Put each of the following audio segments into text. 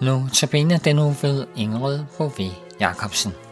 Nu tabiner den nu ved Ingrid Bové Jacobsen.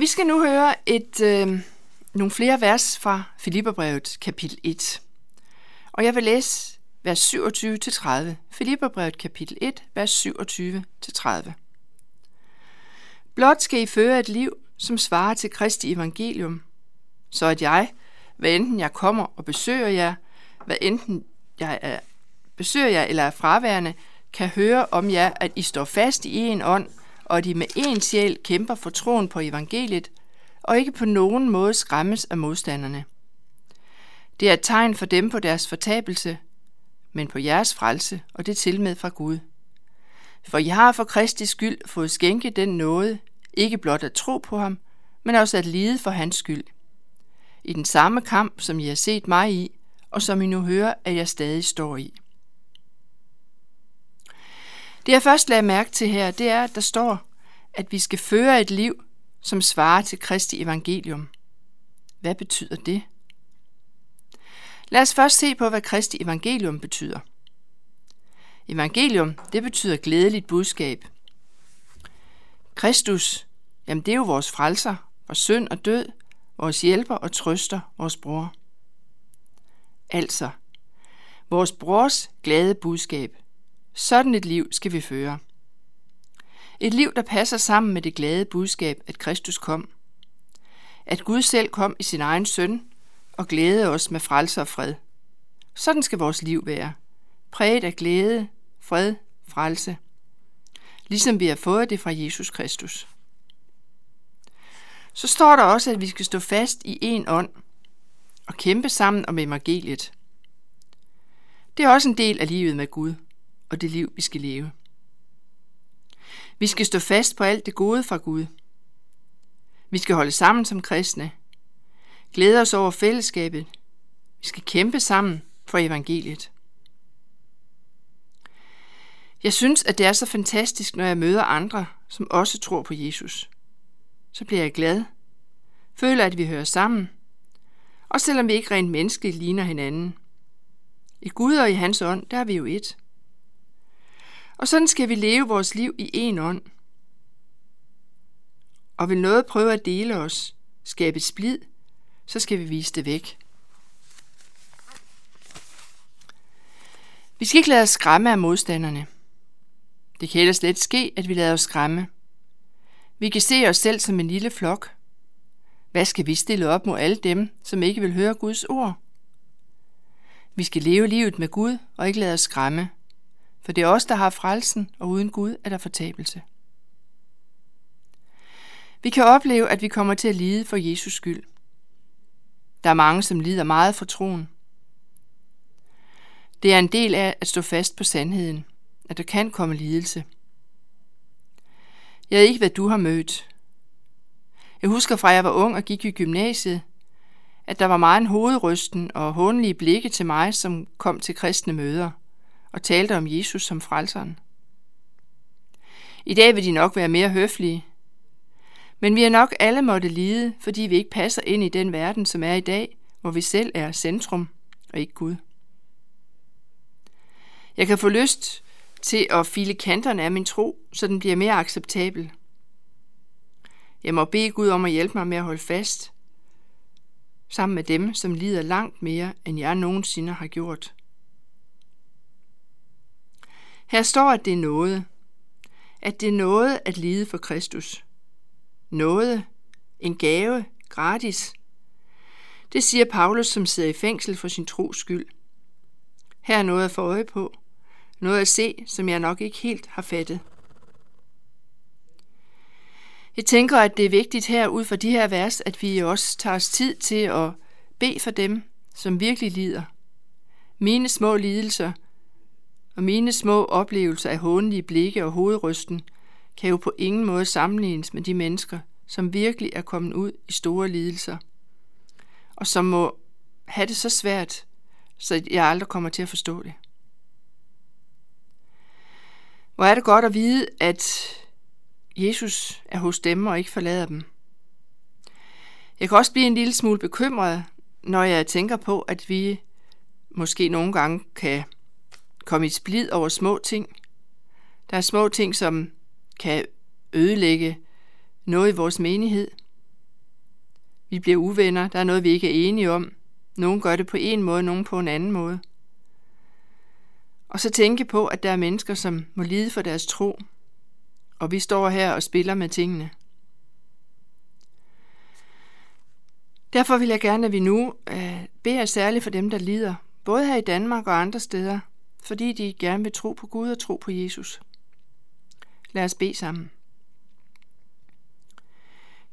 Vi skal nu høre et, øh, nogle flere vers fra Filipperbrevet kapitel 1. Og jeg vil læse vers 27-30. Filipperbrevet kapitel 1, vers 27-30. Blot skal I føre et liv, som svarer til Kristi evangelium, så at jeg, hvad enten jeg kommer og besøger jer, hvad enten jeg er, besøger jer eller er fraværende, kan høre om jer, at I står fast i en ånd, og de med en sjæl kæmper for troen på evangeliet, og ikke på nogen måde skræmmes af modstanderne. Det er et tegn for dem på deres fortabelse, men på jeres frelse, og det til med fra Gud. For I har for Kristi skyld fået skænke den nåde, ikke blot at tro på ham, men også at lide for hans skyld. I den samme kamp, som I har set mig i, og som I nu hører, at jeg stadig står i. Det jeg først lagde mærke til her, det er, at der står, at vi skal føre et liv, som svarer til Kristi evangelium. Hvad betyder det? Lad os først se på, hvad Kristi evangelium betyder. Evangelium, det betyder glædeligt budskab. Kristus, jamen det er jo vores frelser, vores synd og død, vores hjælper og trøster, vores bror. Altså, vores brors glade budskab. Sådan et liv skal vi føre. Et liv, der passer sammen med det glade budskab, at Kristus kom. At Gud selv kom i sin egen søn og glæde os med frelse og fred. Sådan skal vores liv være. Præget af glæde, fred, frelse. Ligesom vi har fået det fra Jesus Kristus. Så står der også, at vi skal stå fast i en ånd og kæmpe sammen om evangeliet. Det er også en del af livet med Gud og det liv, vi skal leve. Vi skal stå fast på alt det gode fra Gud. Vi skal holde sammen som kristne. Glæde os over fællesskabet. Vi skal kæmpe sammen for evangeliet. Jeg synes, at det er så fantastisk, når jeg møder andre, som også tror på Jesus. Så bliver jeg glad. Føler, at vi hører sammen. Og selvom vi ikke rent menneskeligt ligner hinanden. I Gud og i hans ånd, der er vi jo et. Og sådan skal vi leve vores liv i en ånd. Og vil noget prøve at dele os, skabe splid, så skal vi vise det væk. Vi skal ikke lade os skræmme af modstanderne. Det kan ellers slet ske, at vi lader os skræmme. Vi kan se os selv som en lille flok. Hvad skal vi stille op mod alle dem, som ikke vil høre Guds ord? Vi skal leve livet med Gud og ikke lade os skræmme for det er os, der har frelsen, og uden Gud er der fortabelse. Vi kan opleve, at vi kommer til at lide for Jesus skyld. Der er mange, som lider meget for troen. Det er en del af at stå fast på sandheden, at der kan komme lidelse. Jeg ved ikke, hvad du har mødt. Jeg husker fra, jeg var ung og gik i gymnasiet, at der var meget en hovedrysten og hånlige blikke til mig, som kom til kristne møder og talte om Jesus som frelseren. I dag vil de nok være mere høflige, men vi har nok alle måtte lide, fordi vi ikke passer ind i den verden, som er i dag, hvor vi selv er centrum og ikke Gud. Jeg kan få lyst til at file kanterne af min tro, så den bliver mere acceptabel. Jeg må bede Gud om at hjælpe mig med at holde fast, sammen med dem, som lider langt mere, end jeg nogensinde har gjort. Her står, at det er noget. At det er noget at lide for Kristus. Noget. En gave. Gratis. Det siger Paulus, som sidder i fængsel for sin tros skyld. Her er noget at få øje på. Noget at se, som jeg nok ikke helt har fattet. Jeg tænker, at det er vigtigt her ud fra de her vers, at vi også tager os tid til at bede for dem, som virkelig lider. Mine små lidelser – og mine små oplevelser af hånlige blikke og hovedrysten kan jo på ingen måde sammenlignes med de mennesker, som virkelig er kommet ud i store lidelser, og som må have det så svært, så jeg aldrig kommer til at forstå det. Hvor er det godt at vide, at Jesus er hos dem og ikke forlader dem. Jeg kan også blive en lille smule bekymret, når jeg tænker på, at vi måske nogle gange kan komme i splid over små ting. Der er små ting, som kan ødelægge noget i vores menighed. Vi bliver uvenner, der er noget, vi ikke er enige om. Nogen gør det på en måde, nogen på en anden måde. Og så tænke på, at der er mennesker, som må lide for deres tro, og vi står her og spiller med tingene. Derfor vil jeg gerne, at vi nu øh, beder særligt for dem, der lider, både her i Danmark og andre steder, fordi de gerne vil tro på Gud og tro på Jesus. Lad os bede sammen.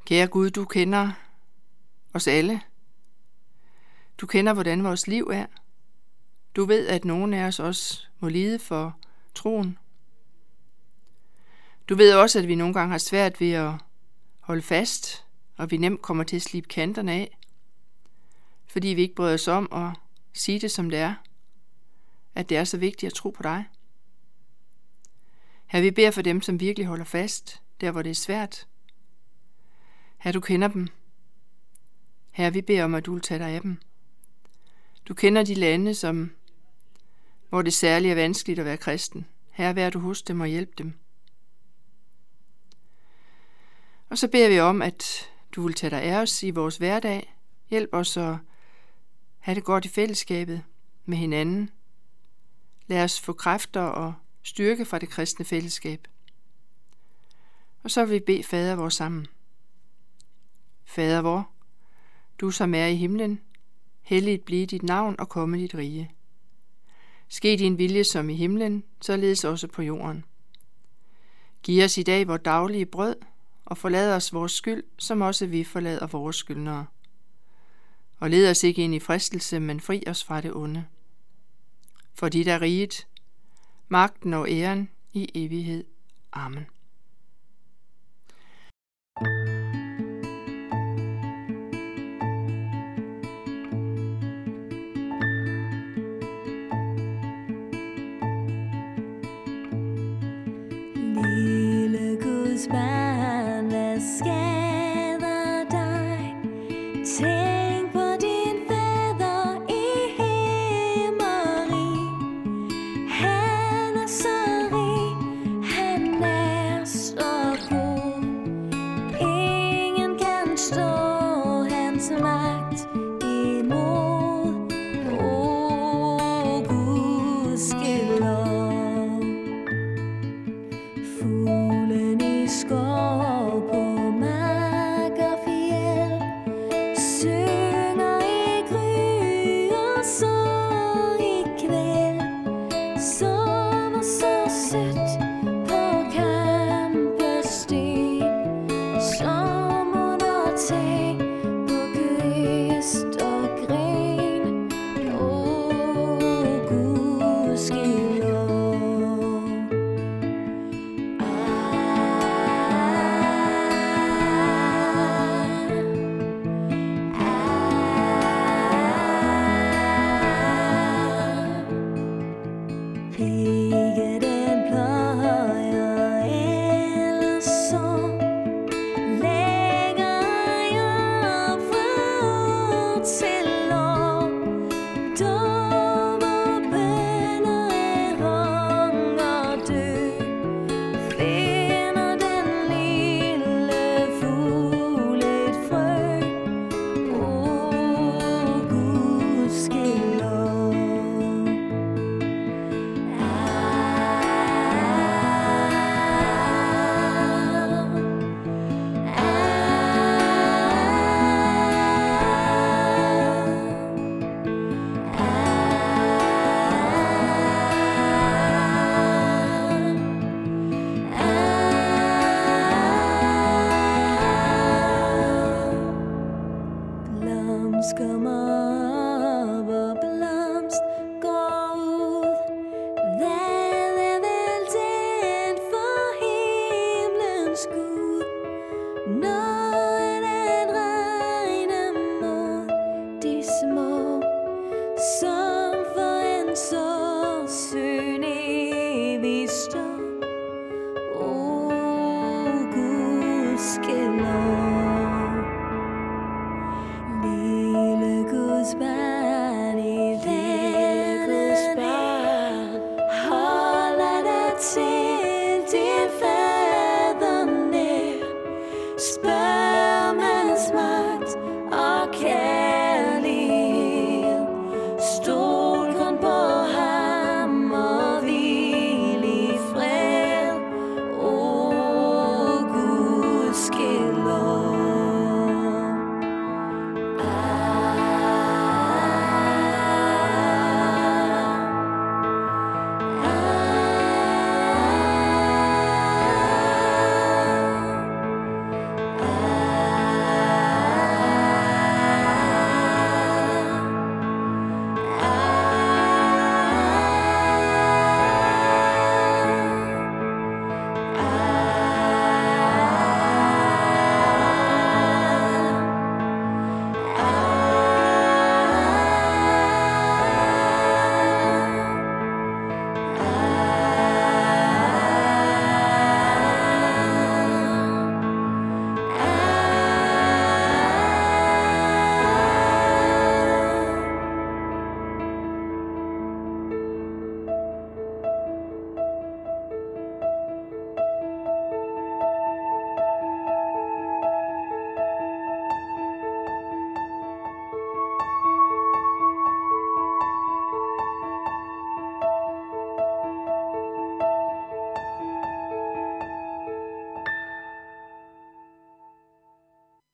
Kære Gud, du kender os alle. Du kender, hvordan vores liv er. Du ved, at nogen af os også må lide for troen. Du ved også, at vi nogle gange har svært ved at holde fast, og vi nemt kommer til at slippe kanterne af, fordi vi ikke bryder os om at sige det, som det er, at det er så vigtigt at tro på dig. Her vi beder for dem, som virkelig holder fast, der hvor det er svært. Her du kender dem. Her vi beder om, at du vil tage dig af dem. Du kender de lande, som, hvor det særligt er vanskeligt at være kristen. Her vær du hos dem og hjælp dem. Og så beder vi om, at du vil tage dig af os i vores hverdag. Hjælp os at have det godt i fællesskabet med hinanden. Lad os få kræfter og styrke fra det kristne fællesskab. Og så vil vi bede Fader vor sammen. Fader vor, du som er i himlen, helligt blive dit navn og komme dit rige. Ske din vilje som i himlen, således også på jorden. Giv os i dag vores daglige brød, og forlad os vores skyld, som også vi forlader vores skyldnere. Og led os ikke ind i fristelse, men fri os fra det onde. For dit er riget, magten og æren i evighed. Amen. Hans magt imod. O Guds lov. Fuglen i skov på mark og fjeld Synger i gry og så i kvæld Sover så sødt på